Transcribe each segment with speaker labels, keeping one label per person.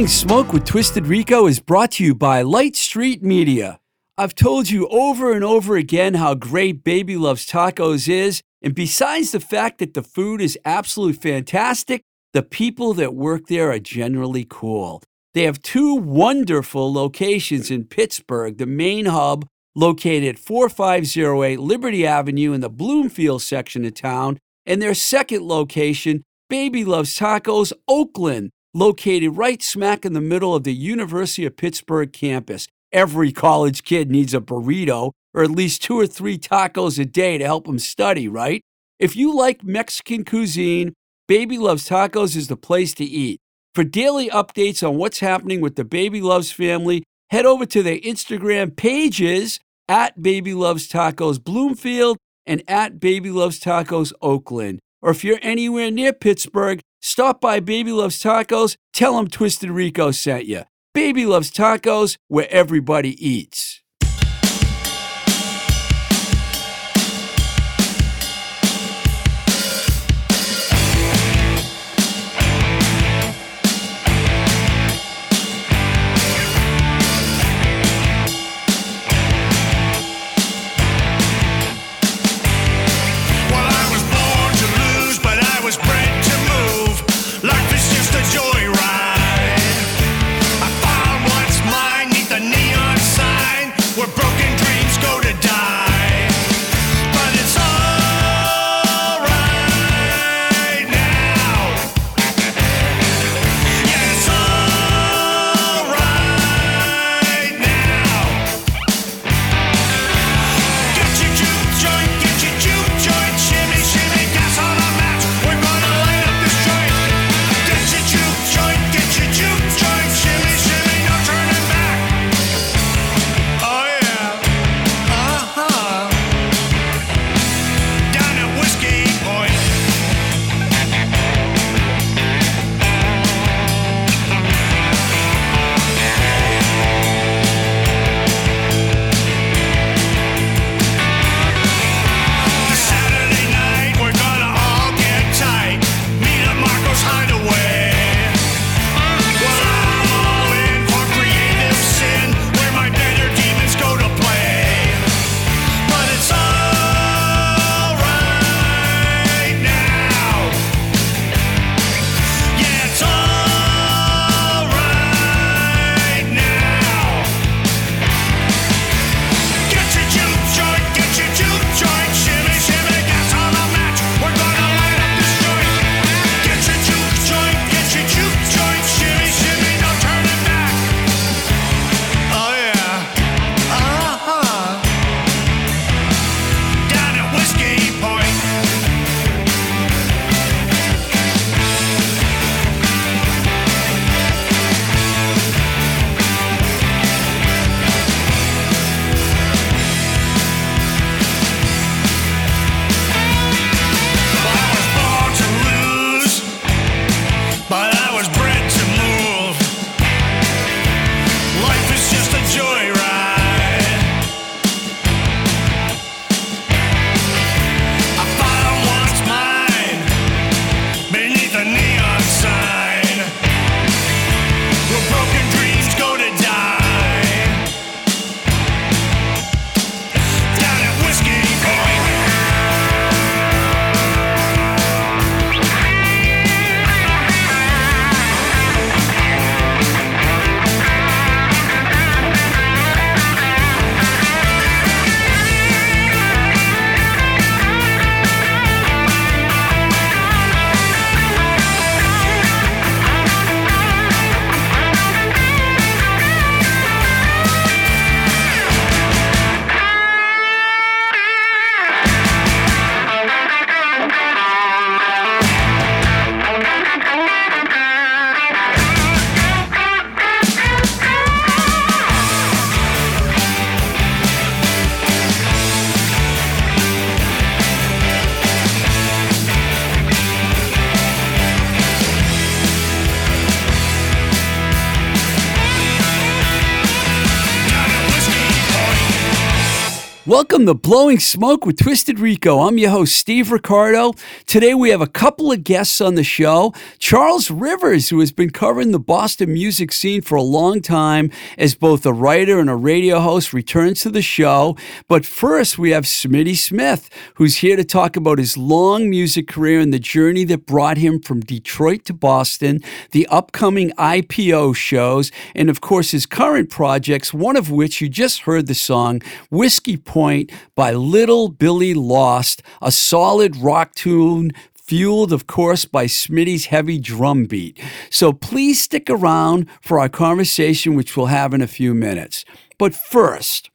Speaker 1: Blowing Smoke with Twisted Rico is brought to you by Light Street Media. I've told you over and over again how great Baby Loves Tacos is, and besides the fact that the food is absolutely fantastic, the people that work there are generally cool. They have two wonderful locations in Pittsburgh, the main hub located at 4508 Liberty Avenue in the Bloomfield section of town, and their second location, Baby Loves Tacos, Oakland, located right smack in the middle of the University of Pittsburgh campus. Every college kid needs a burrito or at least two or three tacos a day to help them study, right? If you like Mexican cuisine, Baby Loves Tacos is the place to eat. For daily updates on what's happening with the Baby Loves family, head over to their Instagram pages at Baby Loves Tacos Bloomfield and at Baby Loves Tacos Oakland. Or if you're anywhere near Pittsburgh, stop by Baby Loves Tacos, tell them Twisted Rico sent you. Baby Loves Tacos, where everybody eats. Welcome to Blowing Smoke with Twisted Rico. I'm your host, Steve Ricardo. Today we have a couple of guests on the show. Charles Rivers, who has been covering the Boston music scene for a long time as both a writer and a radio host, returns to the show. But first, we have Smitty Smith, who's here to talk about his long music career and the journey that brought him from Detroit to Boston, the upcoming IPO shows, and of course, his current projects, one of which you just heard the song, Whiskey Point Point by Little Billy Lost, a solid rock tune fueled, of course, by Smitty's heavy drum beat. So please stick around for our conversation, which we'll have in a few minutes. But first,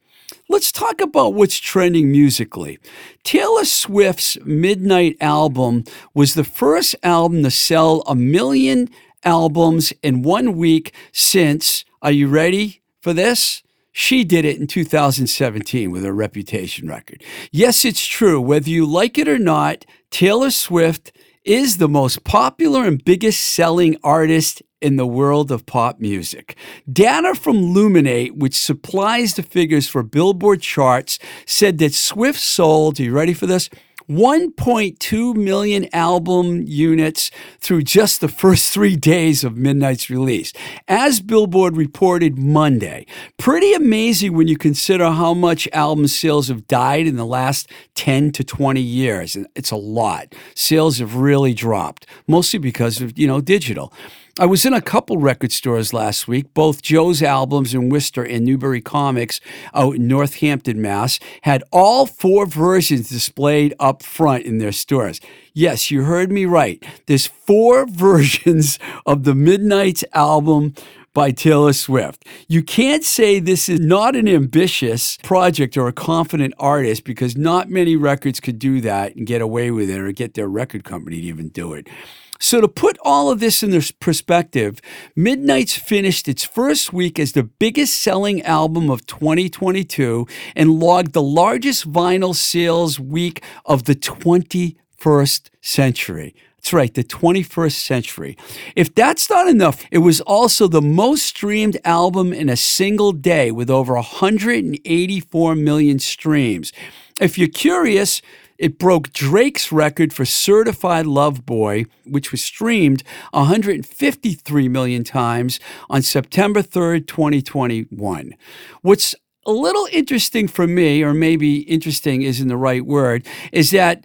Speaker 1: Let's talk about what's trending musically. Taylor Swift's Midnight album was the first album to sell a million albums in one week since, are you ready for this? She did it in 2017 with her Reputation record. Yes, it's true. Whether you like it or not, Taylor Swift is the most popular and biggest selling artist in the world of pop music. Data from Luminate, which supplies the figures for Billboard charts, said that Swift sold, are you ready for this? 1.2 million album units through just the first three days of Midnight's release, as Billboard reported Monday. Pretty amazing when you consider how much album sales have died in the last 10 to 20 years. It's a lot. Sales have really dropped, mostly because of, you know, digital. I was in a couple record stores last week. Both Joe's Albums in Worcester and Newbury Comics out in Northampton, Mass. had all four versions displayed up front in their stores. Yes, you heard me right. There's four versions of the Midnight's album by Taylor Swift. You can't say this is not an ambitious project or a confident artist because not many records could do that and get away with it or get their record company to even do it. So, to put all of this in this perspective, Midnight's finished its first week as the biggest selling album of 2022 and logged the largest vinyl sales week of the 21st century. That's right, the 21st century. If that's not enough, it was also the most streamed album in a single day with over 184 million streams. If you're curious, it broke Drake's record for Certified Lover Boy, which was streamed 153 million times on September 3rd, 2021. What's a little interesting for me, or maybe interesting isn't the right word, is that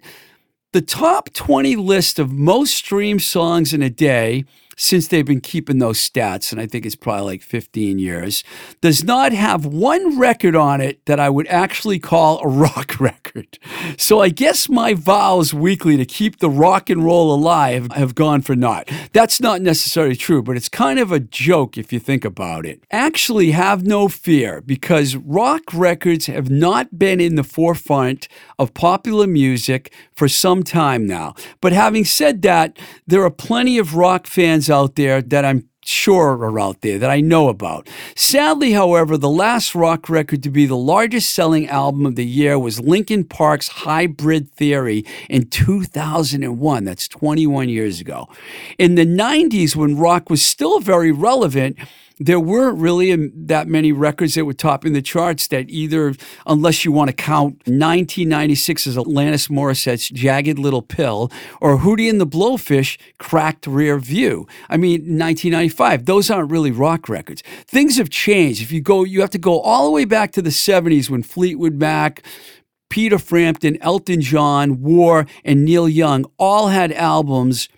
Speaker 1: the top 20 list of most streamed songs in a day since they've been keeping those stats, and I think it's probably like 15 years, does not have one record on it that I would actually call a rock record. So I guess my vows weekly to keep the rock and roll alive have gone for naught. That's not necessarily true, but it's kind of a joke if you think about it. Actually, have no fear because rock records have not been in the forefront of popular music for some time now. But having said that, there are plenty of rock fans out there that I'm sure are out there that I know about. Sadly, however, the last rock record to be the largest selling album of the year was Linkin Park's Hybrid Theory in 2001. That's 21 years ago. In the 90s, when rock was still very relevant, there weren't really um, that many records that were topping the charts that either, unless you want to count 1996 as Alanis Morissette's Jagged Little Pill or Hootie and the Blowfish Cracked Rear View. I mean, 1995, those aren't really rock records. Things have changed. If you go, you have to go all the way back to the 70s when Fleetwood Mac, Peter Frampton, Elton John, War, and Neil Young all had albums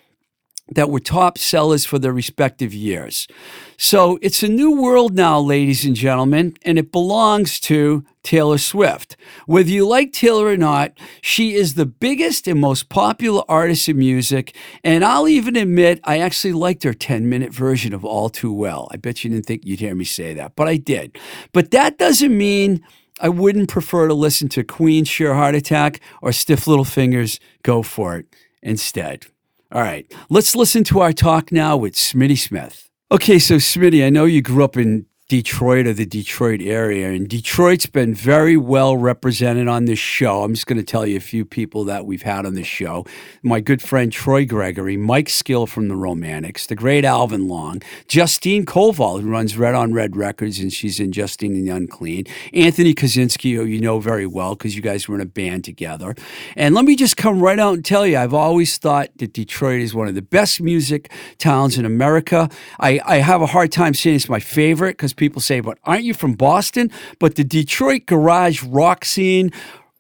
Speaker 1: that were top sellers for their respective years. So it's a new world now, ladies and gentlemen, and it belongs to Taylor Swift. Whether you like Taylor or not, she is the biggest and most popular artist in music, and I'll even admit I actually liked her 10 minute version of All Too Well. I bet you didn't think you'd hear me say that, but I did. But that doesn't mean I wouldn't prefer to listen to Queen's Sheer Heart Attack or Stiff Little Fingers Go For It instead. All right, let's listen to our talk now with Smitty Smith. Okay, so Smitty, I know you grew up in Detroit or the Detroit area. And Detroit's been very well represented on this show. I'm just going to tell you a few people that we've had on the show. My good friend Troy Gregory, Mike Skill from the Romantics, the great Alvin Long, Justine Koval, who runs Red on Red Records, and she's in Justine and the Unclean, Anthony Kaczynski, who you know very well because you guys were in a band together. And let me just come right out and tell you, I've always thought that Detroit is one of the best music towns in America. I, I have a hard time saying it's my favorite because people say, but aren't you from Boston? But the Detroit garage rock scene,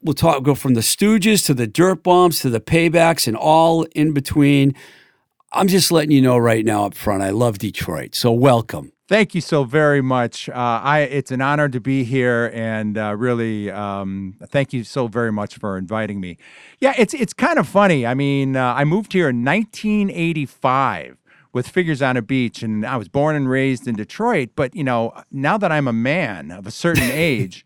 Speaker 1: we'll talk go from the Stooges to the Dirt Bombs to the Paybacks and all in between. I'm just letting you know right now up front, I love Detroit. So welcome.
Speaker 2: Thank you so very much. Uh, I it's an honor to be here, and uh, really, um, thank you so very much for inviting me. Yeah, it's it's kind of funny. I mean, uh, I moved here in 1985 with Figures on a Beach, and I was born and raised in Detroit. But you know, now that I'm a man of a certain age.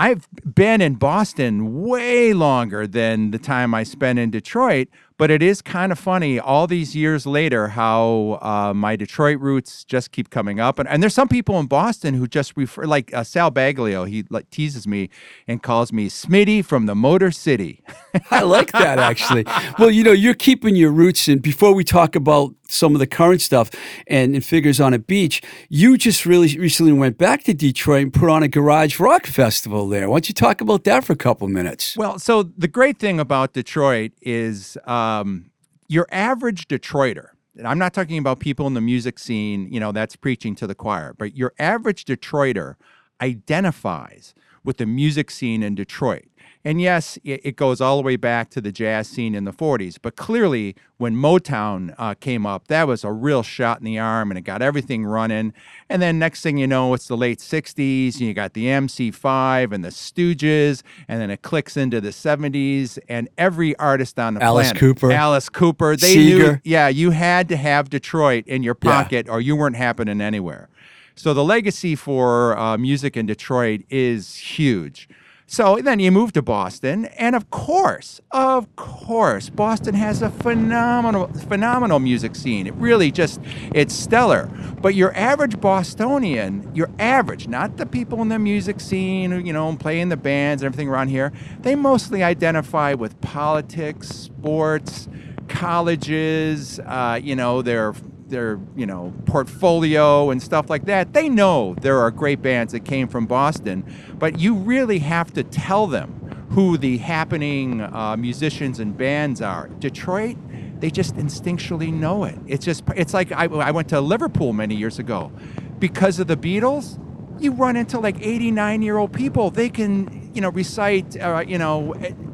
Speaker 2: I've been in Boston way longer than the time I spent in Detroit, but it is kind of funny all these years later how uh, my Detroit roots just keep coming up. And, and there's some people in Boston who just refer, like uh, Sal Baglio, he like, teases me and calls me Smitty from the Motor City.
Speaker 1: I like that actually. Well, you know, you're keeping your roots and before we talk about some of the current stuff and, and figures on a beach, you just really recently went back to Detroit and put on a garage rock festival there. Why don't you talk about that for a couple minutes?
Speaker 2: Well, so the great thing about Detroit is um, your average Detroiter, and I'm not talking about people in the music scene, you know, that's preaching to the choir, but your average Detroiter identifies with the music scene in Detroit. And yes, it, it goes all the way back to the jazz scene in the 40s. But clearly, when Motown uh, came up, that was a real shot in the arm and it got everything running. And then next thing you know, it's the late 60s and you got the MC5 and the Stooges. And then it clicks into the 70s and every artist on the
Speaker 1: Alice
Speaker 2: planet.
Speaker 1: Cooper.
Speaker 2: Alice Cooper. They knew, yeah, you had to have Detroit in your
Speaker 1: Yeah.
Speaker 2: pocket or you weren't happening anywhere. So the legacy for uh, music in Detroit is huge. So then you move to Boston, and of course, of course, Boston has a phenomenal, phenomenal music scene. It really just, it's stellar. But your average Bostonian, your average, not the people in the music scene, you know, playing the bands and everything around here, they mostly identify with politics, sports, colleges, uh, you know, their their you know portfolio and stuff like that. They know there are great bands that came from boston but you really have to tell them who the happening uh, musicians and bands are. Detroit they just instinctually know it. It's just it's like I, I went to liverpool many years ago. Because of the beatles you run into like 89 year old people. They can you know recite uh, you know you know,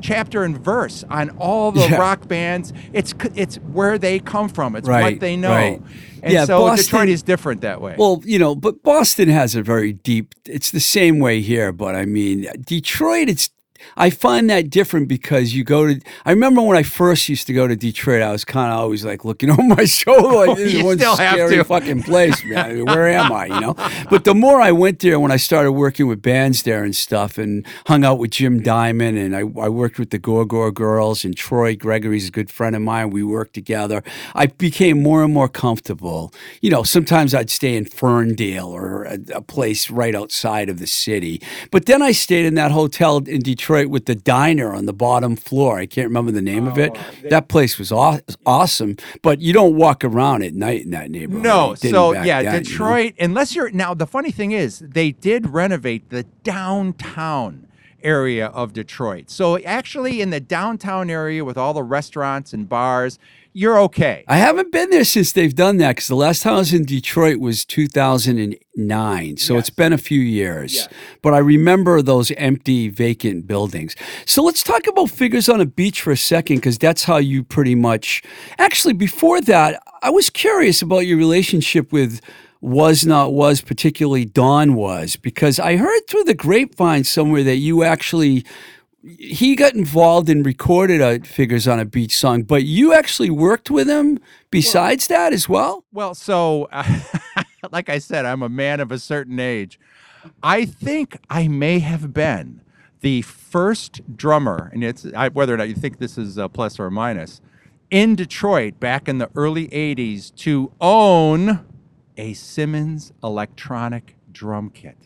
Speaker 2: chapter and verse on all the
Speaker 1: Yeah.
Speaker 2: rock bands. It's it's where they come from. It's
Speaker 1: Right,
Speaker 2: what they know.
Speaker 1: right.
Speaker 2: And
Speaker 1: Yeah,
Speaker 2: so
Speaker 1: Boston-
Speaker 2: Detroit is different that way.
Speaker 1: Well, you know, but Boston has a very deep, it's the same way here, but I mean, Detroit, it's, I find that different because you go to. I remember when I first used to go to Detroit, I was kind of always like looking over my shoulder, like this is one scary fucking place, man. Where am I? You know. But the more I went there, when I started working with bands there and stuff, and hung out with Jim Diamond, and I, I worked with the Gore Gore Girls, and Troy Gregory's a good friend of mine. We worked together. I became more and more comfortable. You know, sometimes I'd stay in Ferndale or a, a place right outside of the city. But then I stayed in that hotel in Detroit with the diner on the bottom floor. I can't remember the name of it. Oh, that place was aw- awesome, but you don't walk around at night in that neighborhood.
Speaker 2: no, so yeah,
Speaker 1: then, you know?
Speaker 2: Detroit. Unless you're now, the funny thing is, they did renovate the downtown area of Detroit. So actually, in the downtown area with all the restaurants and bars, you're okay.
Speaker 1: I haven't been there since they've done that because the last time I was in Detroit was 2009. So it's been a few years.
Speaker 2: Yes.
Speaker 1: But I remember those empty, vacant buildings. So let's talk about Figures on a Beach for a second because that's how you pretty much. Actually, before that, I was curious about your relationship with. Was not was particularly Don was because I heard through the grapevine somewhere that you actually he got involved and recorded a Figures on a Beach song, but you actually worked with him besides that as well?
Speaker 2: Well, so like I said, I'm a man of a certain age. I think I may have been the first drummer, and it's I, whether or not you think this is a plus or a minus, in Detroit back in the early '80s to own a Simmons electronic drum kit.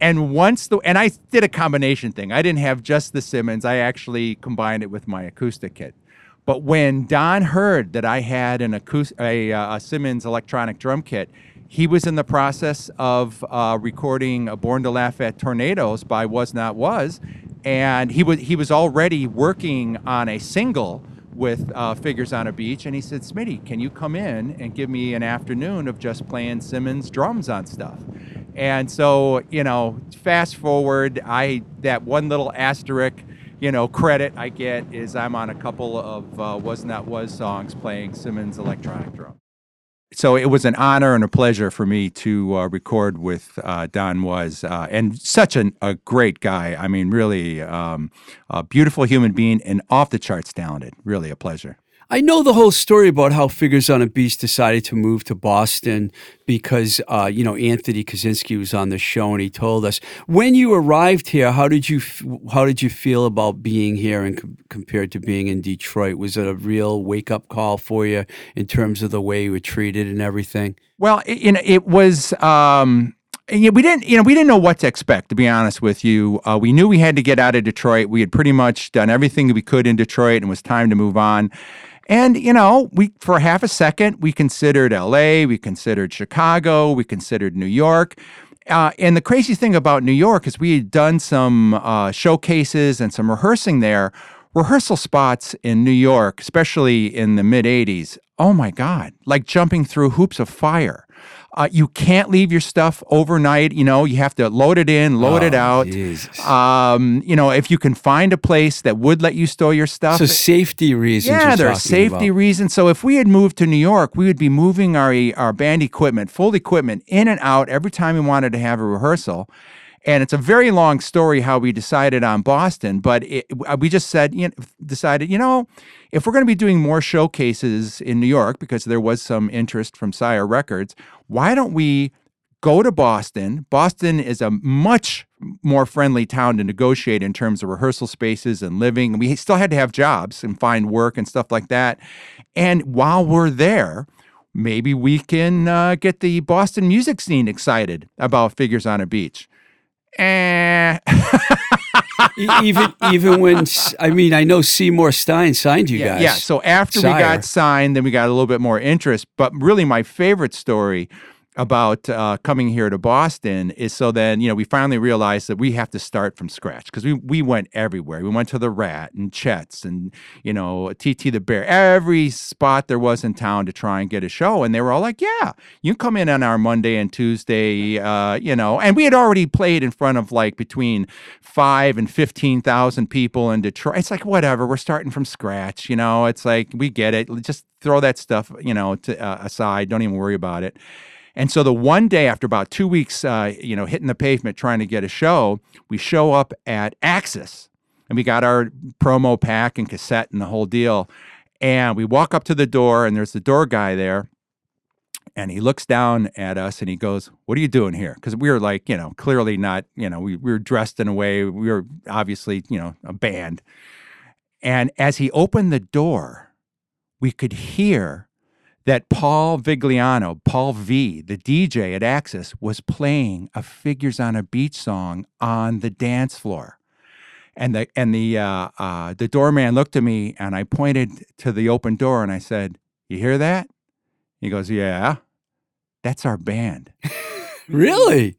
Speaker 2: And once the and I did a combination thing. I didn't have just the Simmons. I actually combined it with my acoustic kit. But when Don heard that I had an acoustic, a, uh, a Simmons electronic drum kit, he was in the process of uh, recording a "Born to Laugh at Tornadoes" by Was Not Was, and he was he was already working on a single with uh, Figures on a Beach, and he said, "Smitty, can you come in and give me an afternoon of just playing Simmons drums on stuff?" And so, you know, fast forward, I that one little asterisk, you know, credit I get is I'm on a couple of uh, Was Not that Was songs playing Simmons electronic drum. So it was an honor and a pleasure for me to uh, record with uh, Don Was, uh, and such an, a great guy. I mean, really um, a beautiful human being and off the charts talented. Really a pleasure.
Speaker 1: I know the whole story about how Figures on a Beach decided to move to Boston because, uh, you know, Anthony Kaczynski was on the show and he told us when you arrived here. How did you how did you feel about being here and com- compared to being in Detroit? Was it a real wake up call for you in terms of the way you were treated and everything?
Speaker 2: Well, it, you know, it was. Um, we didn't, you know, we didn't know what to expect. To be honest with you, uh, we knew we had to get out of Detroit. We had pretty much done everything we could in Detroit, and it was time to move on. And you know, we for half a second we considered L.A., we considered Chicago, we considered New York. Uh, and the crazy thing about New York is we had done some uh, showcases and some rehearsing there. Rehearsal spots in New York, especially in the mid 80s, oh my God, like jumping through hoops of fire. Uh, you can't leave your stuff overnight. You know, you have to load it in, load it
Speaker 1: Oh,
Speaker 2: out. Um, you know, if you can find a place that would let you store your stuff.
Speaker 1: So safety reasons.
Speaker 2: Yeah, there are safety
Speaker 1: about.
Speaker 2: reasons. So if we had moved to New York, we would be moving our our band equipment, full equipment, in and out every time we wanted to have a rehearsal. And it's a very long story how we decided on Boston, but it, we just said, you know, decided, you know, if we're going to be doing more showcases in New York because there was some interest from Sire Records, why don't we go to Boston. Boston is a much more friendly town to negotiate in terms of rehearsal spaces and living. We still had to have jobs and find work and stuff like that. And while we're there, maybe we can uh, get the Boston music scene excited about Figures on a Beach. Eh.
Speaker 1: Even even when I mean I know Seymour Stein signed you
Speaker 2: yeah,
Speaker 1: guys.
Speaker 2: yeah. So after we got signed, then we got a little bit more interest. But really, my favorite story about uh, coming here to Boston is so then you know we finally realized that we have to start from scratch because we we went everywhere. We went to the Rat and Chet's and you know TT the Bear, every spot there was in town to try and get a show, and they were all like, "Yeah, you come in on our Monday and Tuesday," uh, you know. And we had already played in front of like between five and fifteen thousand people in Detroit. It's like whatever, we're starting from scratch, you know. It's like we get it. Just throw that stuff, you know, to, uh, aside. Don't even worry about it. And so the one day after about two weeks, uh, you know, hitting the pavement trying to get a show, we show up at Axis and we got our promo pack and cassette and the whole deal. And we walk up to the door and there's the door guy there. And he looks down at us and he goes, What are you doing here? Because we were like, you know, clearly not, you know, we, we were dressed in a way, we were obviously, you know, a band. And as he opened the door, we could hear that Paul Vigliano, Paul V, the DJ at Axis, was playing a Figures on a Beach song on the dance floor. And the and the uh, uh, the doorman looked at me, and I pointed to the open door, and I said, "You hear that?" He goes, "Yeah, that's our band.
Speaker 1: really?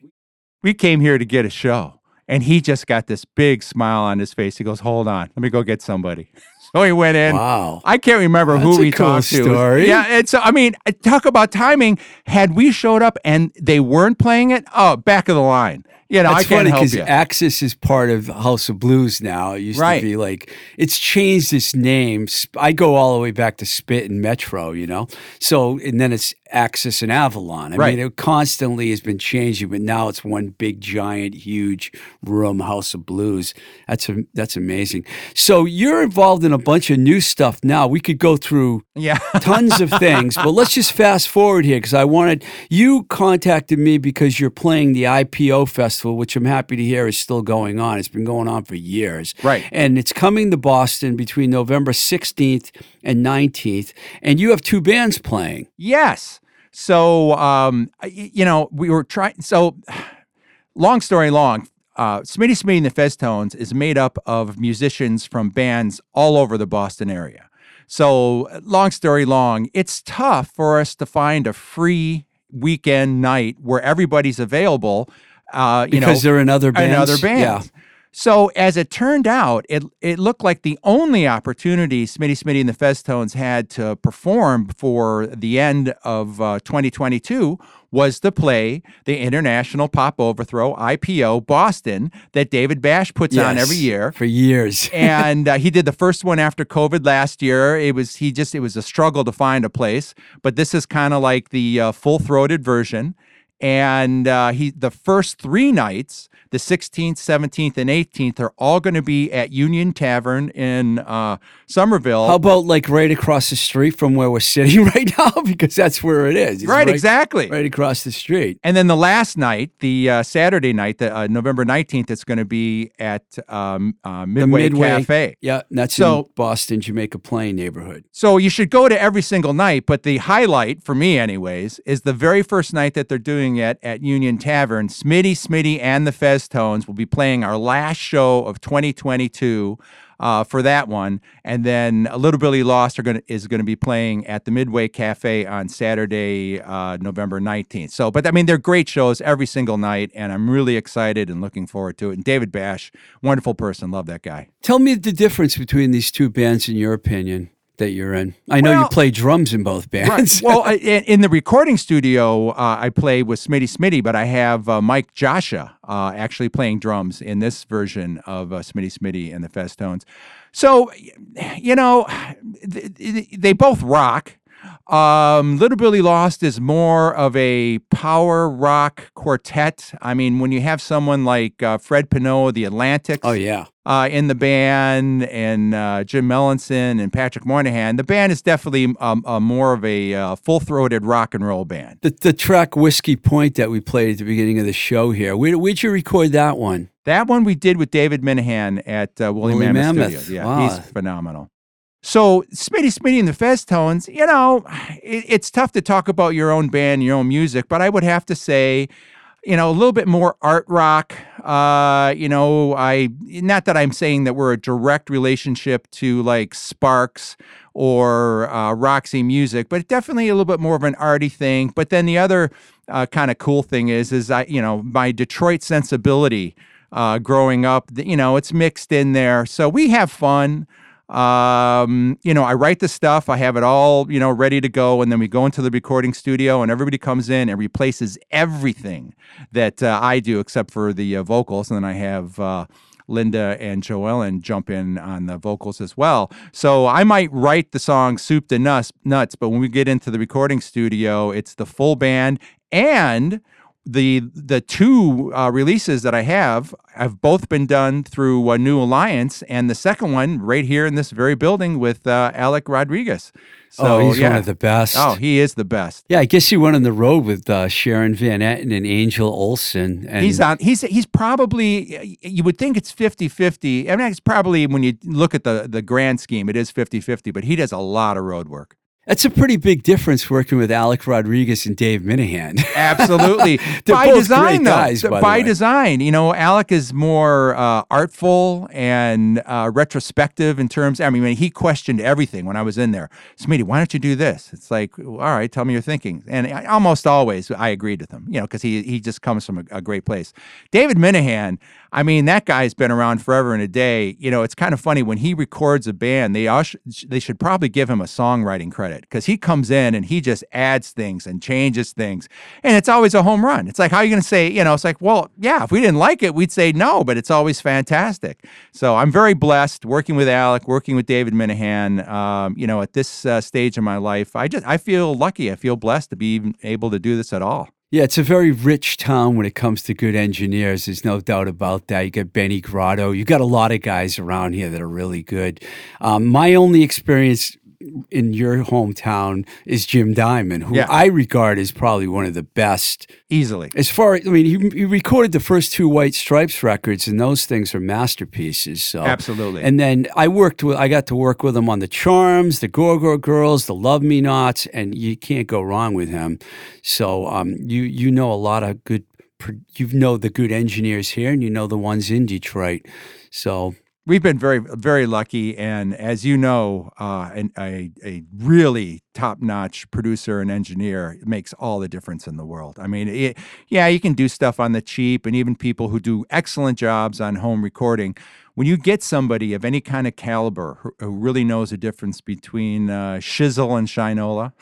Speaker 2: We came here to get a show." And he just got this big smile on his face. He goes, "Hold on, let me go get somebody." So he went in.
Speaker 1: Wow.
Speaker 2: I can't remember
Speaker 1: That's
Speaker 2: who we
Speaker 1: cool
Speaker 2: talked to.
Speaker 1: story.
Speaker 2: Yeah, it's. I mean, talk about timing. Had we showed up and they weren't playing it, oh, back of the line. You know,
Speaker 1: That's
Speaker 2: I can't
Speaker 1: funny
Speaker 2: help
Speaker 1: because. Axis is part of House of Blues now. It used
Speaker 2: Right.
Speaker 1: to be like it's changed its name. I go all the way back to Spit and Metro, you know. So and then it's Axis and Avalon. I
Speaker 2: Right.
Speaker 1: mean, it constantly has been changing, but now it's one big, giant, huge room, House of Blues. That's a, that's amazing. So you're involved in a bunch of new stuff now. We could go through
Speaker 2: yeah,
Speaker 1: tons of things, but let's just fast forward here because I wanted you contacted me because you're playing the IPO festival, which I'm happy to hear is still going on. It's been going on for years,
Speaker 2: Right.
Speaker 1: And it's coming to Boston between November 16th and 19th, and you have two bands playing.
Speaker 2: yes. So, um, you know, we were trying. So, long story long, uh, Smitty Smitty and the Festones is made up of musicians from bands all over the Boston area. So, long story long, it's tough for us to find a free weekend night where everybody's available. Uh, you know,
Speaker 1: Because they're in other bands.
Speaker 2: and other bands. So as it turned out, it it looked like the only opportunity Smitty Smitty and the Festones had to perform for the end of uh, 2022 was to play the International Pop Overthrow IPO Boston that David Bash puts
Speaker 1: Yeah.
Speaker 2: on every year
Speaker 1: For years.
Speaker 2: and uh, he did the first one after COVID last year. It was he just it was a struggle to find a place, but this is kind of like the uh, full throated version. And uh, he the first three nights, the 16th, 17th, and 18th, are all going to be at Union Tavern in uh, Somerville.
Speaker 1: How about like right across the street from where we're sitting right now? Because that's where it is. It's
Speaker 2: right, exactly.
Speaker 1: Right across the street.
Speaker 2: And then the last night, the uh, Saturday night, the uh, November 19th, it's going to be at um, uh,
Speaker 1: The
Speaker 2: Midway, Cafe.
Speaker 1: Yeah, that's
Speaker 2: So-
Speaker 1: in Boston, Jamaica Plain neighborhood.
Speaker 2: So you should go to every single night, but the highlight for me, anyways, is the very first night that they're doing it at Union Tavern. Smitty, Smitty, and the Fez Tones will be playing our last show of 2022 uh, for that one, and then a Little Billy Lost to is going to be playing at the Midway Cafe on Saturday, uh, November 19th. So, but I mean, they're great shows every single night, and I'm really excited and looking forward to it. And David Bash, wonderful person, love that guy.
Speaker 1: Tell me the difference between these two bands in your opinion that you're in. I know you play drums in both bands.
Speaker 2: well, I, in the recording studio, uh, I play with Smitty Smitty, but I have uh, Mike Joshua uh, actually playing drums in this version of uh, Smitty Smitty and the Festones. So, you know, th- th- they both rock. Um, Little Billy Lost is more of a power rock quartet. I mean, when you have someone like uh, Fred Pinot, the Atlantics,
Speaker 1: oh yeah.
Speaker 2: uh, in the band, and uh, Jim Mellinson and Patrick Moynihan. The band is definitely um, uh, more of a uh, full-throated rock and roll band.
Speaker 1: The, the track Whiskey Point that we played at the beginning of the show here. Where, where'd you record that one?
Speaker 2: That one we did with David Minehan at uh, Woolly,
Speaker 1: Woolly
Speaker 2: Mammoth,
Speaker 1: Mammoth.
Speaker 2: Studios. Yeah,
Speaker 1: Wow.
Speaker 2: he's phenomenal. So Smitty Smitty and the Festones, you know, it, it's tough to talk about your own band, your own music, but I would have to say, you know, a little bit more art rock. Uh, you know, I not that I'm saying that we're a direct relationship to like Sparks or uh, Roxy Music, but definitely a little bit more of an arty thing. But then the other uh, kind of cool thing is, is I, you know, my Detroit sensibility uh, growing up, you know, it's mixed in there. So we have fun. Um, you know, I write the stuff, I have it all, you know, ready to go, and then we go into the recording studio, and everybody comes in and replaces everything that uh, I do except for the uh, vocals, and then I have. Uh, Linda and Joellen jump in on the vocals as well. So I might write the song Soup to Nuts, nuts but when we get into the recording studio, it's the full band and the the two uh, releases that I have have both been done through uh, New Alliance, and the second one right here in this very building with uh, Alec Rodriguez. So,
Speaker 1: oh, he's
Speaker 2: yeah.
Speaker 1: one of the best.
Speaker 2: Oh, he is the best.
Speaker 1: yeah, I guess he went on the road with uh, Sharon Van Etten and Angel Olsen. And
Speaker 2: He's on. He's he's probably. You would think it's 50-50. I mean, it's probably when you look at the the grand scheme, it is 50-50, But he does a lot of road work.
Speaker 1: That's a pretty big difference working with Alec Rodriguez and Dave Minehan.
Speaker 2: Absolutely.
Speaker 1: They're
Speaker 2: by
Speaker 1: both
Speaker 2: design,
Speaker 1: great
Speaker 2: though.
Speaker 1: guys, by the
Speaker 2: by design. You know, Alec is more uh, artful and uh, retrospective in terms. I mean, he questioned everything when I was in there. Smitty, why don't you do this? It's like, all right, tell me your thinking. And I, almost always I agreed with him, you know, because he, he just comes from a, a great place. David Minehan, I mean, that guy's been around forever and a day. You know, it's kind of funny when he records a band, they, sh- they should probably give him a songwriting credit because he comes in and he just adds things and changes things. And it's always a home run. It's like, how are you going to say, you know, it's like, well, yeah, if we didn't like it, we'd say no, but it's always fantastic. So I'm very blessed working with Alec, working with David Minehan. Um, you know, at this uh, stage in my life, I just, I feel lucky. I feel blessed to be able to do this at all.
Speaker 1: Yeah, it's a very rich town when it comes to good engineers. There's no doubt about that. You got Benny Grotto. You got a lot of guys around here that are really good. Um, my only experience in your hometown is Jim Diamond, who
Speaker 2: Yeah.
Speaker 1: I regard as probably one of the best.
Speaker 2: Easily.
Speaker 1: As far, I mean, he, he recorded the first two White Stripes records, and those things are masterpieces. So
Speaker 2: Absolutely.
Speaker 1: And then I worked with, I got to work with him on the Charms, the Gore Gore Girls, the Love Me Nots, and you can't go wrong with him. So um, you you know a lot of good, you know the good engineers here, and you know the ones in Detroit. So
Speaker 2: We've been very, very lucky, and as you know, uh, an, a a really top notch producer and engineer makes all the difference in the world. I mean, it, yeah, you can do stuff on the cheap, and even people who do excellent jobs on home recording. When you get somebody of any kind of caliber who, who really knows the difference between uh, shizzle and shinola,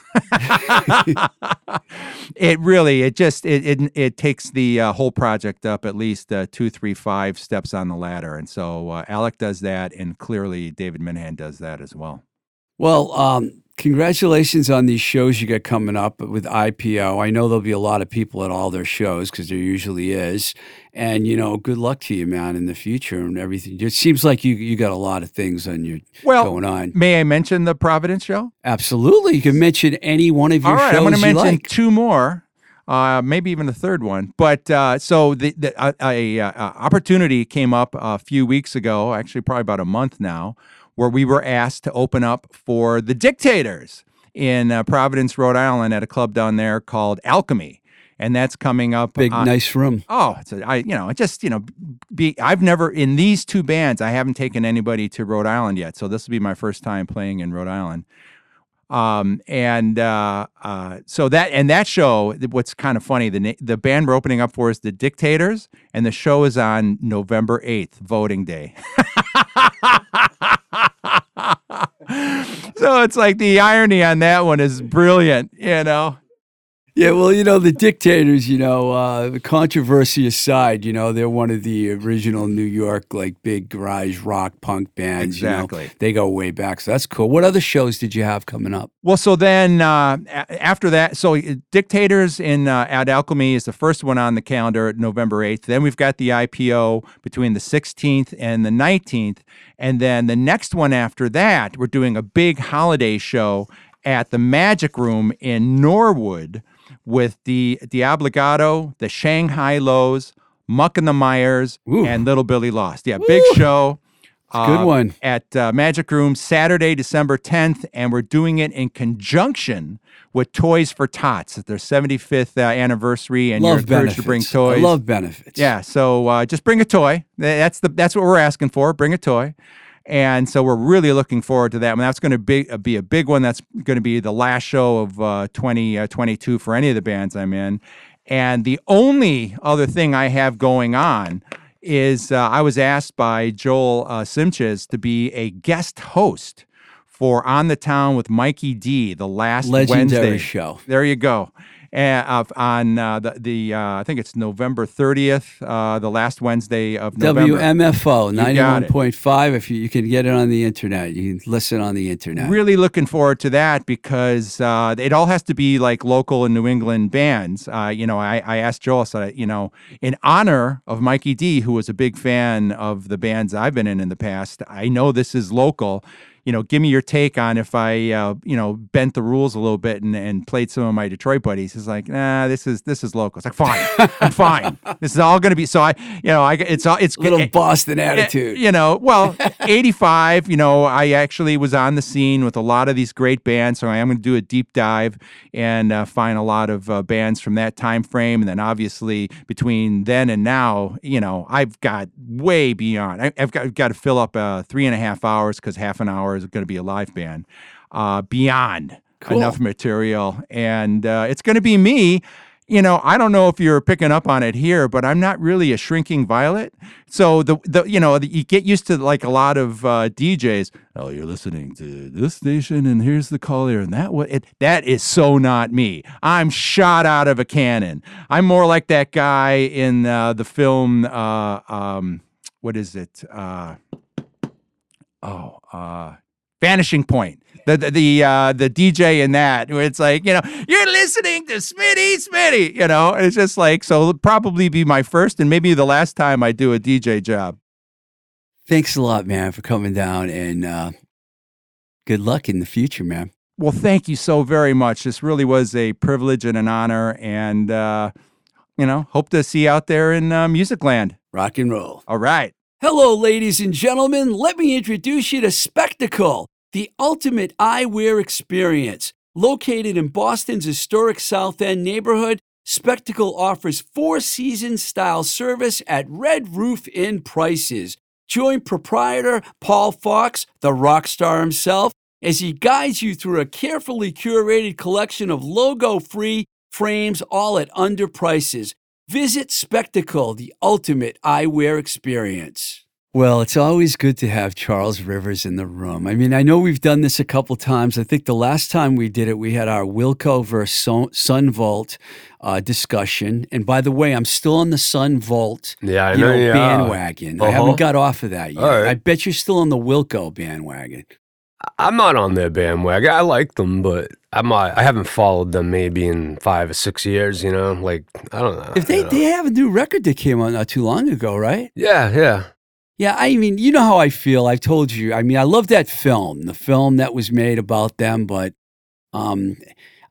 Speaker 2: it really it just it it, it takes the uh, whole project up at least uh, two three five steps on the ladder. And so uh, alec does that and clearly david minehan does that as well.
Speaker 1: Well, um, congratulations on these shows you got coming up with IPO. I know there'll be a lot of people at all their shows because there usually is. And, you know, good luck to you, man, in the future and everything. It seems like you, you got a lot of things on your
Speaker 2: well
Speaker 1: going on.
Speaker 2: may i mention the providence show
Speaker 1: Absolutely. You can mention any one of your
Speaker 2: all right
Speaker 1: shows
Speaker 2: i'm going to mention
Speaker 1: like.
Speaker 2: two more uh, maybe even a third one, but uh, so the, the uh, a, a, uh opportunity came up a few weeks ago, actually probably about a month now, where we were asked to open up for the Dictators in uh, Providence, Rhode Island, at a club down there called Alchemy, and that's coming up.
Speaker 1: Big,
Speaker 2: on-
Speaker 1: nice room.
Speaker 2: Oh, it's a, I you know it just you know be I've never in these two bands I haven't taken anybody to Rhode Island yet, so this will be my first time playing in Rhode Island. Um and uh, uh, so that and that show, what's kind of funny, the the band we're opening up for is the Dictators, and the show is on November eighth, voting day. so it's like the irony on that one is brilliant, you know.
Speaker 1: Yeah, well, you know, the dictators, you know, uh, the controversy aside, you know, they're one of the original New York, like big garage rock punk bands. you know.
Speaker 2: Exactly.
Speaker 1: they go way back. So that's cool. What other shows did you have coming up?
Speaker 2: Well, so then uh, after that, so uh, Dictators in uh, at Alchemy is the first one on the calendar, November 8th. Then we've got the IPO between the 16th and the 19th. And then the next one after that, we're doing a big holiday show at the Magic Room in Norwood with the Diablogato, the Shanghai Lows, Muck and the Mires,
Speaker 1: Ooh.
Speaker 2: and Little Billy Lost. Yeah, big show.
Speaker 1: Good
Speaker 2: uh,
Speaker 1: one.
Speaker 2: at uh, Magic Room Saturday, December 10th, and we're doing it in conjunction with Toys for Tots. It's their 75th uh, anniversary, and you're
Speaker 1: love
Speaker 2: encouraged
Speaker 1: benefits.
Speaker 2: to bring toys.
Speaker 1: I love benefits.
Speaker 2: Yeah, so uh, just bring a toy. That's the that's what we're asking for. Bring a toy. And so we're really looking forward to that. And that's going to be, uh, be a big one. That's going to be the last show of uh, 2022 for any of the bands I'm in. And the only other thing I have going on is uh, I was asked by Joel uh, Simches to be a guest host for On the Town with Mikey D the last
Speaker 1: Legendary
Speaker 2: Wednesday.
Speaker 1: show.
Speaker 2: There you go. And, uh, on uh, the, the uh, I think it's November 30th, uh, the last Wednesday of November.
Speaker 1: WMFO
Speaker 2: You got it.
Speaker 1: 91.5. If you, you can get it on the internet, you can listen on the internet.
Speaker 2: Really looking forward to that because uh, it all has to be like local and New England bands. Uh, you know, I, I asked Joel, so you know, in honor of Mikey D, who was a big fan of the bands I've been in in the past. I know this is local. You know, give me your take on if I, uh, you know, bent the rules a little bit and, and played some of my Detroit buddies. He's like, nah, this is this is local. It's like, fine, I'm fine. This is all going to be. So I, you know, I it's all it's a
Speaker 1: Little
Speaker 2: it-
Speaker 1: Boston
Speaker 2: Eh,
Speaker 1: attitude.
Speaker 2: You know, well, 85, you know, I actually was on the scene with a lot of these great bands. So I am going to do a deep dive and uh, find a lot of uh, bands from that time frame. And then obviously between then and now, you know, I've got way beyond. I, I've got, got to fill up uh, three and a half hours because half an hour is going to be a live band. Uh, beyond
Speaker 1: Cool.
Speaker 2: enough material. And uh, it's going to be me you know, I don't know if you're picking up on it here, but I'm not really a shrinking violet. So the the you know the, you get used to like a lot of uh, DJs. Oh, you're listening to this station, and here's the caller, and that what it that is so not me. I'm shot out of a cannon. I'm more like that guy in uh, the film. Uh, um, what is it? Uh, oh, uh, Vanishing Point. The the the, uh, the DJ in that where it's like you know you're listening to Smitty Smitty you know it's just like so it'll probably be my first and maybe the last time I do a DJ job.
Speaker 1: Thanks a lot, man, for coming down and uh, Good luck in the future, man.
Speaker 2: Well, thank you so very much. This really was a privilege and an honor, and uh, you know, hope to see you out there in uh, Music Land.
Speaker 1: Rock and roll.
Speaker 2: All right.
Speaker 1: Hello, ladies and gentlemen. Let me introduce you to Spectacle, the ultimate eyewear experience. Located in Boston's historic South End neighborhood, Spectacle offers four season style service at Red Roof Inn prices. Join proprietor Paul Fox, the rock star himself, as he guides you through a carefully curated collection of logo free frames, all at under prices. Visit Spectacle, the ultimate eyewear experience. Well, it's always good to have Charles Rivers in the room. I mean, I know we've done this a couple times. I think the last time we did it, we had our Wilco versus Sun- Son Volt uh, discussion. And by the way, I'm still on the Son Volt
Speaker 3: Yeah, I know
Speaker 1: know,
Speaker 3: you
Speaker 1: bandwagon. I
Speaker 3: Uh-huh.
Speaker 1: haven't got off of that yet.
Speaker 3: All right.
Speaker 1: I bet you're still on the Wilco bandwagon.
Speaker 3: I'm not on their bandwagon. I like them, but I'm not, I haven't followed them maybe in five or six years. You know, like I don't know.
Speaker 1: If they, they have a new record that came out not too long ago, right?
Speaker 3: yeah, yeah.
Speaker 1: Yeah, I mean, you know how I feel. I've told you. I mean, I love that film, the film that was made about them, but um,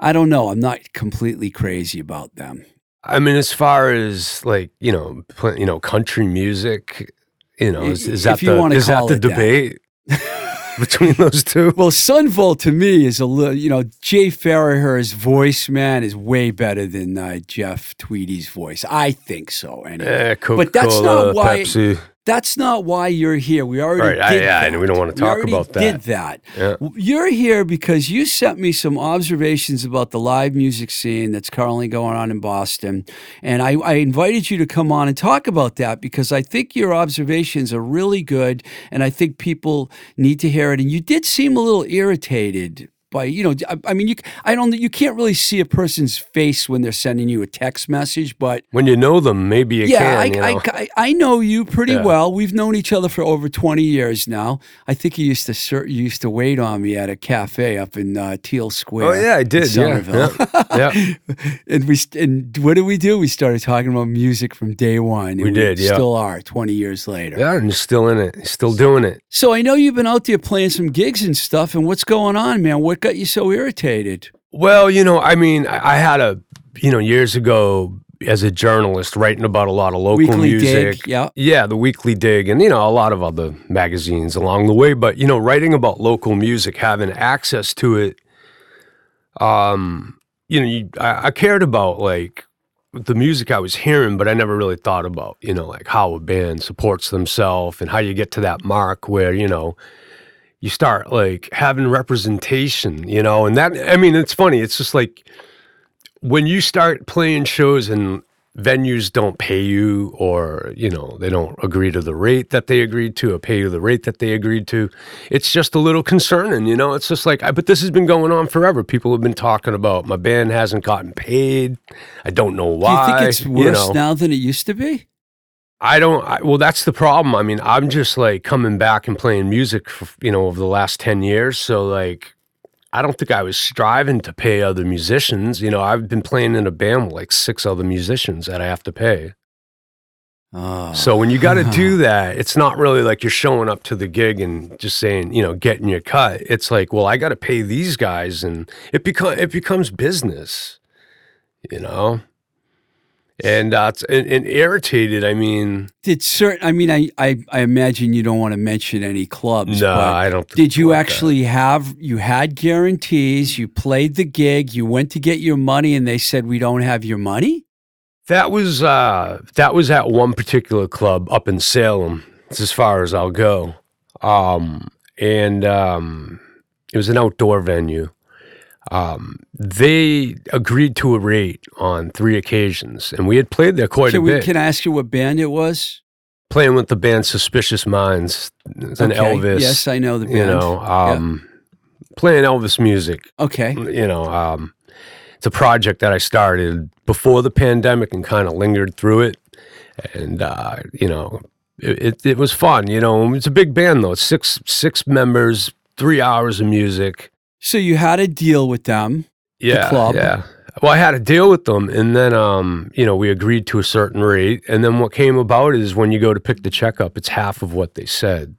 Speaker 1: I don't know. I'm not completely crazy about them.
Speaker 3: I mean, as far as like you know, you know, country music, you know, is, is that the is that the
Speaker 1: debate? that.
Speaker 3: between those two?
Speaker 1: Well, Son Volt to me is a little, you know, Jay Farrar's voice, man, is way better than uh, Jeff Tweedy's voice. I think so, anyway.
Speaker 3: Eh,
Speaker 1: But that's not why-
Speaker 3: Pepsi.
Speaker 1: That's not why you're here. We already
Speaker 3: Right, I-
Speaker 1: did
Speaker 3: yeah,
Speaker 1: that.
Speaker 3: and we don't wanna talk
Speaker 1: already
Speaker 3: about that.
Speaker 1: Did that?
Speaker 3: Yeah.
Speaker 1: You're here because you sent me some observations about the live music scene that's currently going on in Boston, and I, I invited you to come on and talk about that because I think your observations are really good, and I think people need to hear it. And you did seem a little irritated. By you know, I, I mean, you I don't you can't really see a person's face when they're sending you a text message, but
Speaker 3: When you know them, maybe you
Speaker 1: yeah,
Speaker 3: can. you
Speaker 1: I,
Speaker 3: know?
Speaker 1: I, I, I know you pretty
Speaker 3: Yeah.
Speaker 1: well. We've known each other for over 20 years now. I think you used to you used to wait on me at a cafe up in uh, Teele Square.
Speaker 3: oh yeah, I did. Yeah, yeah, yeah.
Speaker 1: and we and what did we do? We started talking about music from day one. and
Speaker 3: We did, yeah.
Speaker 1: Still are 20 years later.
Speaker 3: Yeah, and still in it, still doing it.
Speaker 1: So I know you've been out there playing some gigs and stuff. And what's going on, man? What got you so irritated?
Speaker 3: Well, you know, I mean, I, I had a, you know, years ago as a journalist writing about a lot of local
Speaker 1: Weekly
Speaker 3: music.
Speaker 1: Dig, yeah.
Speaker 3: Yeah, the Weekly Dig, and you know, a lot of other magazines along the way. But you know, writing about local music, having access to it, um, you know, you, I, I cared about like the music I was hearing, but I never really thought about, you know, like how a band supports themselves and how you get to that mark where you know you start like having representation, you know, and that I mean, it's funny. It's just like when you start playing shows and venues don't pay you or you know they don't agree to the rate that they agreed to or pay you the rate that they agreed to it's just a little concerning you know it's just like I, but this has been going on forever people have been talking about my band hasn't gotten paid i don't know why
Speaker 1: Do you think it's
Speaker 3: you
Speaker 1: worse
Speaker 3: know.
Speaker 1: now than it used to be?
Speaker 3: I don't. I, well, that's the problem. I mean, I'm just like coming back and playing music, for, you know, over the last ten years. So like, I don't think I was striving to pay other musicians. You know, I've been playing in a band with like six other musicians that I have to pay.
Speaker 1: Oh.
Speaker 3: So when you got to do that, it's not really like you're showing up to the gig and just saying, you know, getting your cut. It's like, well, I got to pay these guys, and it become it becomes business. You know. And uh, and, and irritated. I mean,
Speaker 1: did certain i mean I, I i imagine you don't want to mention any clubs
Speaker 3: No,
Speaker 1: but
Speaker 3: I don't think
Speaker 1: did you
Speaker 3: like that.
Speaker 1: actually have you had guarantees you played the gig you went to get your money and they said we don't have your money
Speaker 3: That was uh, that was at one particular club up in Salem. It's as far as I'll go, um, and um, it was an outdoor venue. Um, they agreed to a rate on three occasions, and we had played there quite
Speaker 1: can,
Speaker 3: a
Speaker 1: we,
Speaker 3: bit.
Speaker 1: can i ask you what band it was
Speaker 3: playing with the band Suspicious Minds and
Speaker 1: Okay,
Speaker 3: Elvis.
Speaker 1: yes i know the band
Speaker 3: you know, um, playing Elvis music.
Speaker 1: okay
Speaker 3: you know, um, it's a project that I started before the pandemic and kind of lingered through it. And, uh, you know, it, it, it was fun, you know, it's a big band though. It's six, six members, three hours of music.
Speaker 1: So you had a deal with them
Speaker 3: Yeah.
Speaker 1: club.
Speaker 3: Yeah. Well, I had a deal with them and then, um, you know, we agreed to a certain rate. And then what came about is when you go to pick the check up, it's half of what they said.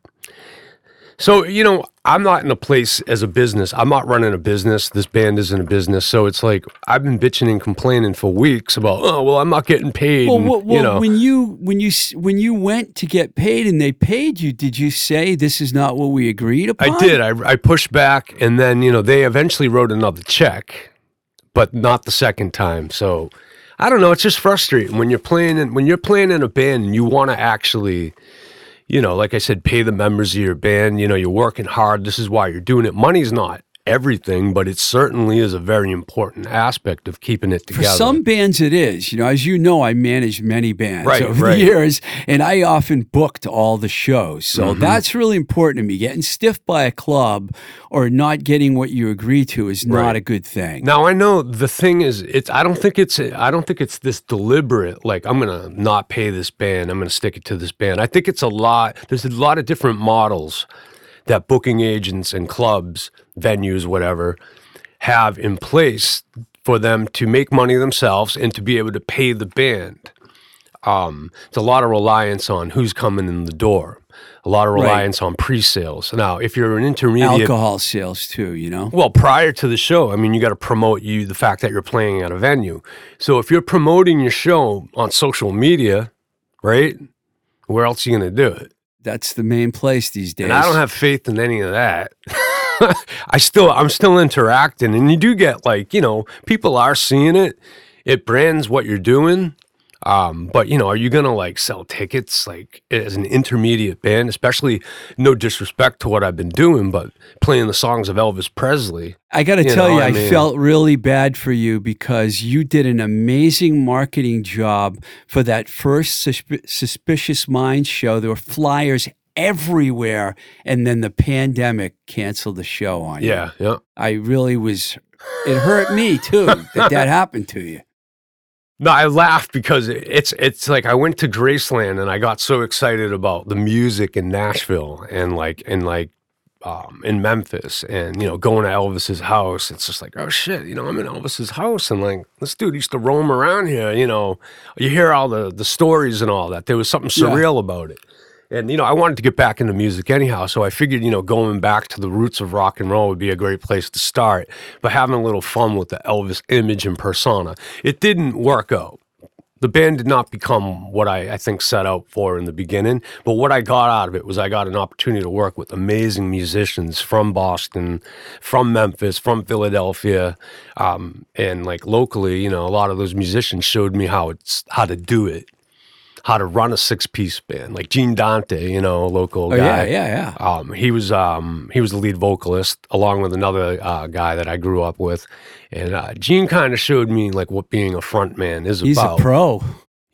Speaker 3: So, you know, I'm not in a place as a business. I'm not running a business. This band isn't a business. So it's like I've been bitching and complaining for weeks about, oh well, I'm not getting paid.
Speaker 1: Well,
Speaker 3: and,
Speaker 1: well, well
Speaker 3: you know,
Speaker 1: when you when you when you went to get paid and they paid you, did you say this is not what we agreed upon?
Speaker 3: I did. I, I pushed back, and then you know they eventually wrote another check, but not the second time. So I don't know. It's just frustrating when you're playing in, when you're playing in a band and you want to actually, you know, like I said, pay the members of your band. You know, you're working hard. This is why you're doing it. Money's not everything, but it certainly is a very important aspect of keeping it together.
Speaker 1: For some bands, it is. You know, as you know, I managed many bands
Speaker 3: Right,
Speaker 1: over
Speaker 3: right.
Speaker 1: the years, and I often booked all the shows. So
Speaker 3: Mm-hmm.
Speaker 1: that's really important to me. Getting stiffed by a club or not getting what you agree to is not
Speaker 3: Right.
Speaker 1: a good thing.
Speaker 3: Now I know the thing is, it's. I don't think it's. I don't think it's this deliberate. Like I'm gonna not pay this band. I'm gonna stick it to this band. I think it's a lot. There's a lot of different models that booking agents and clubs, venues, whatever, have in place for them to make money themselves and to be able to pay the band. Um, it's a lot of reliance on who's coming in the door. A lot of
Speaker 1: Right.
Speaker 3: reliance on pre-sales. Now, if you're an intermediate
Speaker 1: Alcohol sales too, you know.
Speaker 3: well, prior to the show, I mean, you got to promote you the fact that you're playing at a venue. So if you're promoting your show on social media, right? Where else are you going to do it?
Speaker 1: That's the main place these days.
Speaker 3: And I don't have faith in any of that. I still, I'm still interacting, and you do get like, you know, people are seeing it. It brands what you're doing. Um, but you know, are you gonna like sell tickets like as an intermediate band? Especially, no disrespect to what I've been doing, but playing the songs of Elvis Presley.
Speaker 1: I got to
Speaker 3: You
Speaker 1: tell
Speaker 3: know,
Speaker 1: you,
Speaker 3: I
Speaker 1: I,
Speaker 3: mean-
Speaker 1: felt really bad for you because you did an amazing marketing job for that first Susp- Suspicious Minds show. There were flyers everywhere, and then the pandemic canceled the show on you.
Speaker 3: Yeah, yeah.
Speaker 1: I really was. It hurt me too that that happened to you.
Speaker 3: No, I laughed because it's it's like I went to Graceland and I got so excited about the music in Nashville and like and like um, in Memphis and you know going to Elvis's house. It's just like oh shit, you know I'm in Elvis's house and like this dude used to roam around here. You know, you hear all the the stories and all that. There was something
Speaker 1: Yeah.
Speaker 3: surreal about it. And you know, I wanted to get back into music anyhow, so I figured, you know, going back to the roots of rock and roll would be a great place to start. But having a little fun with the Elvis image and persona, it didn't work out. The band did not become what I, I think set out for in the beginning. But what I got out of it was I got an opportunity to work with amazing musicians from Boston, from Memphis, from Philadelphia, um, and like locally. You know, a lot of those musicians showed me how it's how to do it how to run a six piece band. Like Gene Dante, you know, local
Speaker 1: Oh
Speaker 3: guy.
Speaker 1: yeah, yeah, yeah.
Speaker 3: Um, he was um, he was the lead vocalist along with another uh, guy that I grew up with, and uh, Gene kind of showed me like what being a front man is
Speaker 1: He's
Speaker 3: about.
Speaker 1: a pro.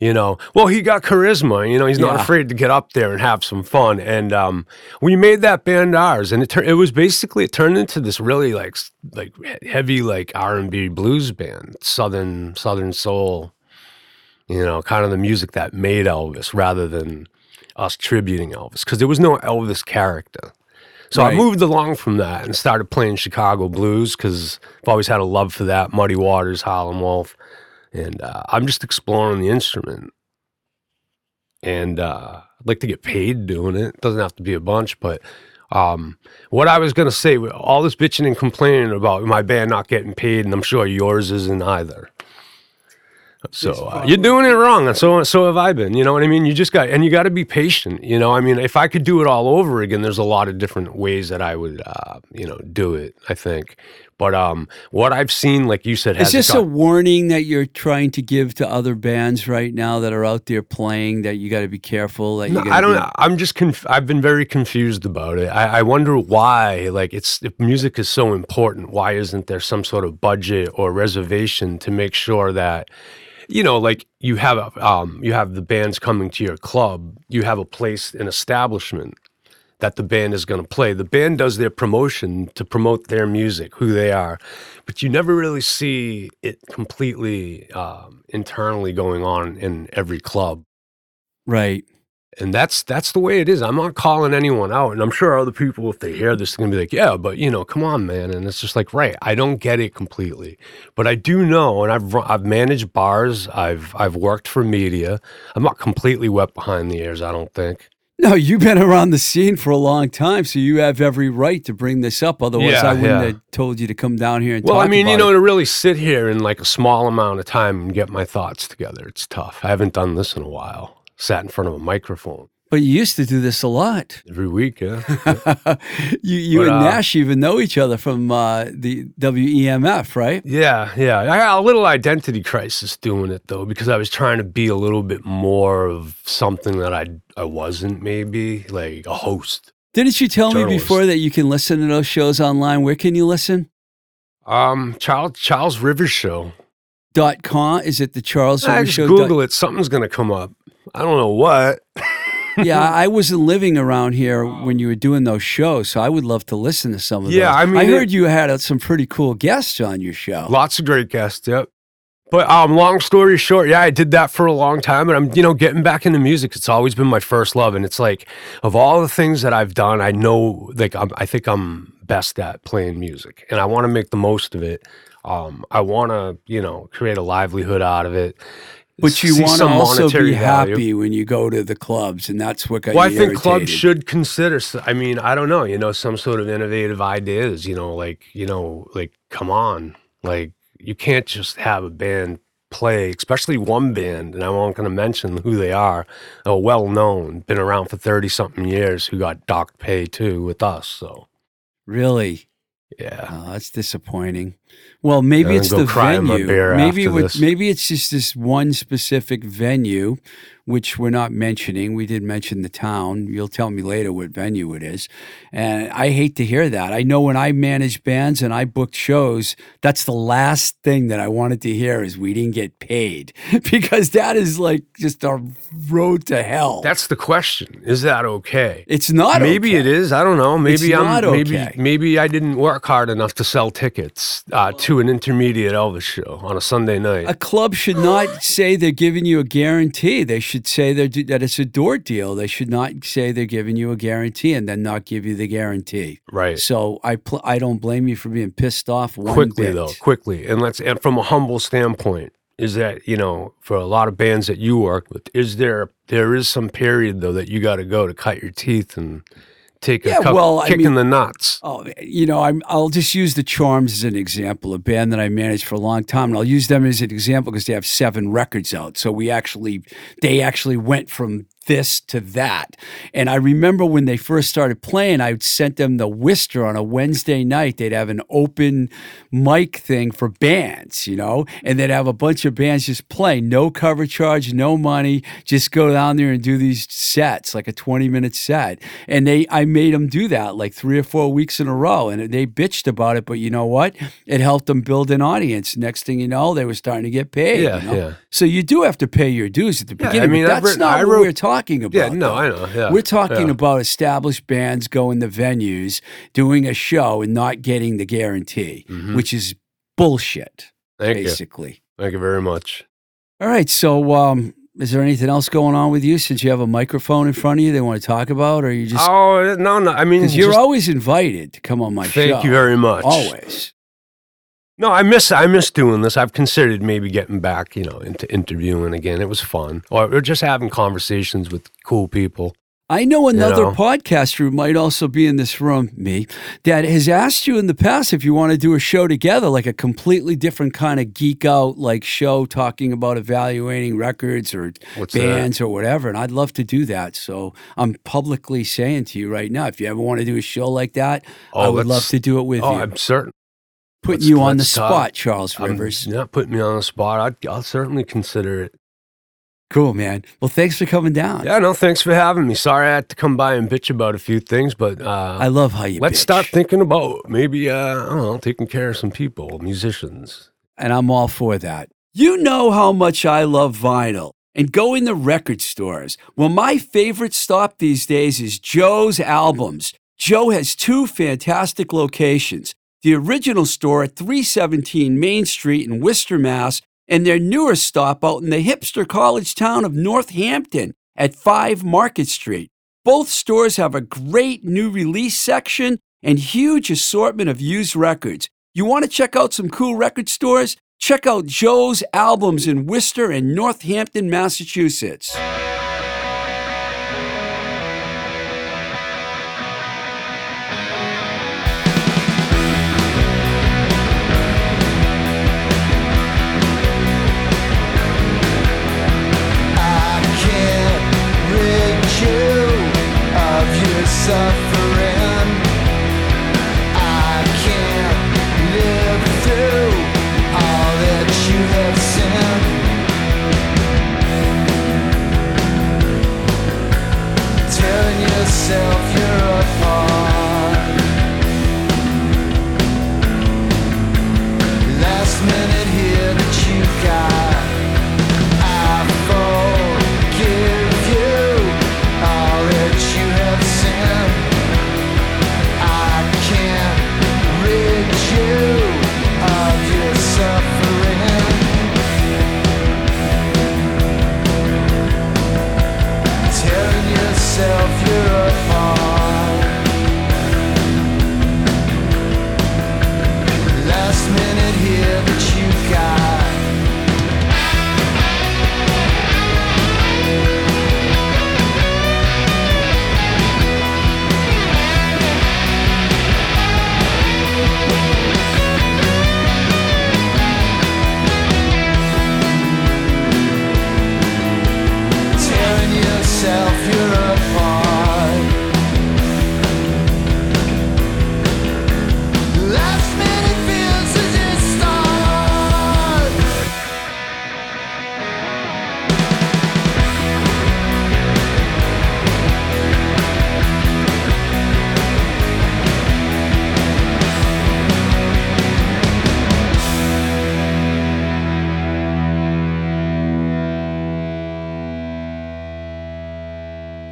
Speaker 3: You know, well, he got charisma. You know, he's not
Speaker 1: Yeah.
Speaker 3: afraid to get up there and have some fun. And um, we made that band ours, and it tur- it was basically it turned into this really like like heavy like R and B blues band, southern southern soul. You know, kind of the music that made Elvis, rather than us tributing Elvis, because there was no Elvis character. So I moved along from that and started playing Chicago blues because I've always had a love for that. Muddy Waters, Howlin' Wolf, and uh, I'm just exploring the instrument. And uh, I'd like to get paid doing it. Doesn't have to be a bunch, but um, what I was gonna say, with all this bitching and complaining about my band not getting paid, and I'm sure yours isn't either. So uh, you're doing it wrong, and so so have I been. You know what I mean? You just got and you got to be patient. You know, I mean, if I could do it all over again, there's a lot of different ways that I would, uh, you know, do it. I think, but um, what I've seen, like you said,
Speaker 1: Is this a warning that you're trying to give to other bands right now that are out there playing that you got to be careful that
Speaker 3: No, I don't.
Speaker 1: be-
Speaker 3: know. I'm just. Conf- I've been very confused about it. I, I wonder why. Like, it's if music is so important, why isn't there some sort of budget or reservation to make sure that, you know, like you have a, um, you have the bands coming to your club, you have a place, an establishment that the band is going to play. The band does their promotion to promote their music, who they are, but you never really see it completely um, internally going on in every club
Speaker 1: Right.
Speaker 3: and that's that's the way it is. I'm not calling anyone out, and I'm sure other people, if they hear this, are gonna be like, "Yeah, but you know, come on, man." And it's just like, right, I don't get it completely, but I do know, and I've run- I've managed bars, I've I've worked for media. I'm not completely wet behind the ears, I don't think.
Speaker 1: No, you've been around the scene for a long time, so you have every right to bring this up. Otherwise,
Speaker 3: Yeah,
Speaker 1: I wouldn't
Speaker 3: yeah.
Speaker 1: have told you to come down here and
Speaker 3: Well, I mean, you know,
Speaker 1: it.
Speaker 3: to really sit here in like a small amount of time and get my thoughts together, it's tough. I haven't done this in a while. Sat in front of a microphone
Speaker 1: But you used to do this a lot.
Speaker 3: every week, yeah.
Speaker 1: you you
Speaker 3: But,
Speaker 1: and
Speaker 3: uh,
Speaker 1: Nash even know each other from uh, the WEMF, right?
Speaker 3: Yeah, yeah. I had a little identity crisis doing it though, because I was trying to be a little bit more of something that I I wasn't. Maybe like a host.
Speaker 1: Didn't you tell me before that you can listen to those shows online? Where can you listen?
Speaker 3: Um, Charles Charles Rivers show.
Speaker 1: Dot com is it the Charles
Speaker 3: I just
Speaker 1: Show?
Speaker 3: Google it. Something's gonna come up. I don't know what.
Speaker 1: yeah, I wasn't living around here when you were doing those shows, so I would love to listen to some of
Speaker 3: Yeah,
Speaker 1: those.
Speaker 3: I mean,
Speaker 1: I heard
Speaker 3: it-
Speaker 1: you had uh, some pretty cool guests on your show.
Speaker 3: Lots of great guests. Yep. But um, long story short, yeah, I did that for a long time, and I'm you know getting back into music. It's always been my first love, and it's like of all the things that I've done, I know like I'm, I think I'm best at playing music, and I want to make the most of it. Um, I want to you know create a livelihood out of it.
Speaker 1: But you want to also be
Speaker 3: value.
Speaker 1: happy when you go to the clubs, and that's what got
Speaker 3: Well, I think clubs should consider. I mean, I don't know. You know, some sort of innovative ideas. You know, like you know, like come on, like you can't just have a band play, especially one band, and I'm not going to mention who they are. A well known, been around for thirty something years, who got docked pay too with us. So
Speaker 1: Really?
Speaker 3: yeah,
Speaker 1: Oh, that's disappointing. Well, maybe it's the
Speaker 3: go cry in my
Speaker 1: venue. Maybe what,
Speaker 3: this.
Speaker 1: maybe it's just this one specific venue, which we're not mentioning. We did mention the town. You'll tell me later what venue it is. And I hate to hear that. I know when I managed bands and I booked shows, that's the last thing that I wanted to hear is we didn't get paid because that is like just a road to hell.
Speaker 3: that's the question. Is that okay?
Speaker 1: it's not.
Speaker 3: Maybe
Speaker 1: okay.
Speaker 3: it is. I don't know. Maybe
Speaker 1: It's
Speaker 3: I'm.
Speaker 1: not
Speaker 3: maybe
Speaker 1: okay.
Speaker 3: maybe I didn't work hard enough to sell tickets uh, to an intermediate Elvis show on a Sunday night.
Speaker 1: A club should not say they're giving you a guarantee. They should say they're, that it's a door deal. They should not say they're giving you a guarantee and then not give you the guarantee.
Speaker 3: right.
Speaker 1: So I pl- I don't blame you for being pissed off one
Speaker 3: quickly
Speaker 1: bit.
Speaker 3: though, quickly, and let's and from a humble standpoint, is that you know for a lot of bands that you work with, is there there is some period though that you got to go to cut your teeth and take a
Speaker 1: Yeah,
Speaker 3: cup,
Speaker 1: well, I mean-
Speaker 3: in the nuts.
Speaker 1: Oh, you know, I'm, I'll just use the Charms as an example, a band that I managed for a long time, and I'll use them as an example because they have seven records out. So we actually, they actually went from this to that. And I remember when they first started playing, I would sent them the Wister on a Wednesday night. They'd have an open mic thing for bands, you know, and they'd have a bunch of bands just play, no cover charge, no money, just go down there and do these sets, like a 20 minute set. And they, I made them do that like three or four weeks in a row, and they bitched about it. But you know what? It helped them build an audience. Next thing you know, they were starting to get paid.
Speaker 3: Yeah,
Speaker 1: you know?
Speaker 3: yeah.
Speaker 1: So you do have to pay your dues at the
Speaker 3: Yeah, I mean,
Speaker 1: that's
Speaker 3: written-
Speaker 1: not
Speaker 3: I
Speaker 1: what we're talking about.
Speaker 3: Yeah, no,
Speaker 1: though.
Speaker 3: I know. Yeah,
Speaker 1: We're talking
Speaker 3: yeah.
Speaker 1: about established bands going to venues, doing a show, and not getting the guarantee,
Speaker 3: Mhm.
Speaker 1: which is bullshit,
Speaker 3: Thank you,
Speaker 1: basically.
Speaker 3: thank you very much.
Speaker 1: All right. So, um, is there anything else going on with you since you have a microphone in front of you they want to talk about, or you just
Speaker 3: oh no, no, I mean,
Speaker 1: you're
Speaker 3: just-
Speaker 1: always invited to come on my show?
Speaker 3: thank you very much.
Speaker 1: Always.
Speaker 3: No, I miss I miss doing this. I've considered maybe getting back, you know, into interviewing again. It was fun, or, or just having conversations with cool people.
Speaker 1: I know another
Speaker 3: know?
Speaker 1: podcaster who might also be in this room, me, that has asked you in the past if you want to do a show together, like a completely different kind of geek out like show talking about evaluating records or
Speaker 3: What's that?
Speaker 1: bands or whatever. And I'd love to do that. So I'm publicly saying to you right now, if you ever want to do a show like that, I
Speaker 3: Oh,
Speaker 1: would love to do it with
Speaker 3: Oh,
Speaker 1: you.
Speaker 3: I'm certain.
Speaker 1: Putting
Speaker 3: let's-
Speaker 1: you on the
Speaker 3: talk.
Speaker 1: spot, Charles
Speaker 3: I'm
Speaker 1: Rivers.
Speaker 3: not putting me on the spot. I'd, I'll certainly consider it.
Speaker 1: Cool, man. Well, thanks for coming down.
Speaker 3: Yeah, no, thanks for having me. Sorry I had to come by and bitch about a few things, but uh,
Speaker 1: I love how you
Speaker 3: let's
Speaker 1: bitch.
Speaker 3: start thinking about maybe, uh, I don't know, taking care of some people, musicians.
Speaker 1: and I'm all for that. You know how much I love vinyl and going to record stores. Well, my favorite stop these days is Joe's Albums. Joe has two fantastic locations the original store at 317 Main Street in Worcester, Mass., and their newer stop out in the hipster college town of Northampton at 5 Market Street. Both stores have a great new release section and huge assortment of used records. You want to check out some cool record stores? Check out Joe's Albums in Worcester and Northampton, Massachusetts.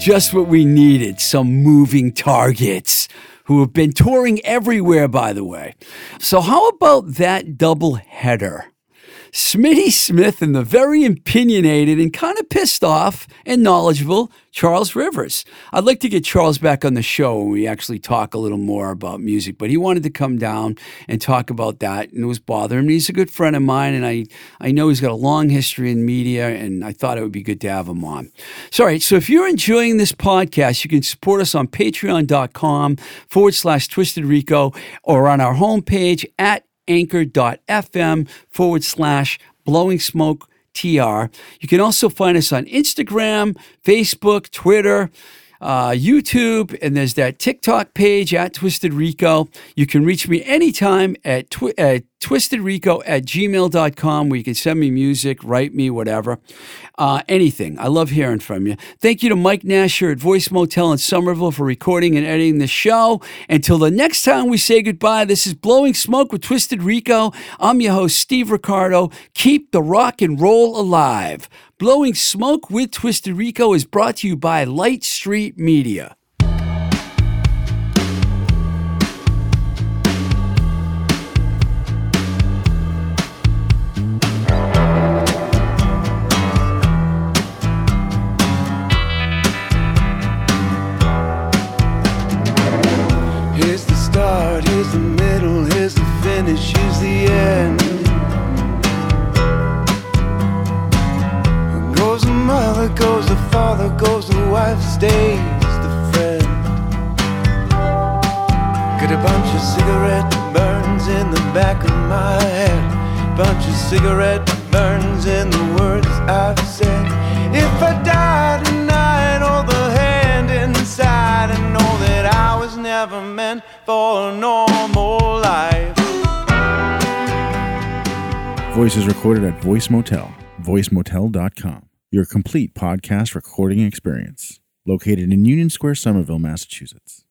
Speaker 1: Just what we needed some moving targets who have been touring everywhere, by the way. So, how about that double header? Smitty Smith and the very opinionated and kind of pissed off and knowledgeable Charles Rivers. I'd like to get Charles back on the show when we actually talk a little more about music, but he wanted to come down and talk about that, and it was bothering me. He's a good friend of mine, and I, I know he's got a long history in media, and I thought it would be good to have him on. So, all right, so if you're enjoying this podcast, you can support us on patreon.com forward slash twisted rico or on our homepage at anchor.fm forward slash blowing smoke TR. You can also find us on Instagram, Facebook, Twitter, uh, YouTube, and there's that TikTok page at Twisted Rico. You can reach me anytime at, twi- at twistedrico at gmail.com where you can send me music, write me, whatever. Uh, anything. I love hearing from you. Thank you to Mike Nasher at Voice Motel in Somerville for recording and editing the show. Until the next time we say goodbye, this is Blowing Smoke with Twisted Rico. I'm your host, Steve Ricardo. Keep the rock and roll alive. Blowing Smoke with Twisted Rico is brought to you by Light Street Media.
Speaker 4: Wife, stays the friend. Got a bunch of cigarette burns in the back of my head. Bunch of cigarette burns in the words I've said. If I die tonight, hold the hand inside and know that I was never meant for a normal life.
Speaker 5: Voice is recorded at Voice Motel, voicemotel.com, your complete podcast recording experience, located in Union Square, Somerville, Massachusetts.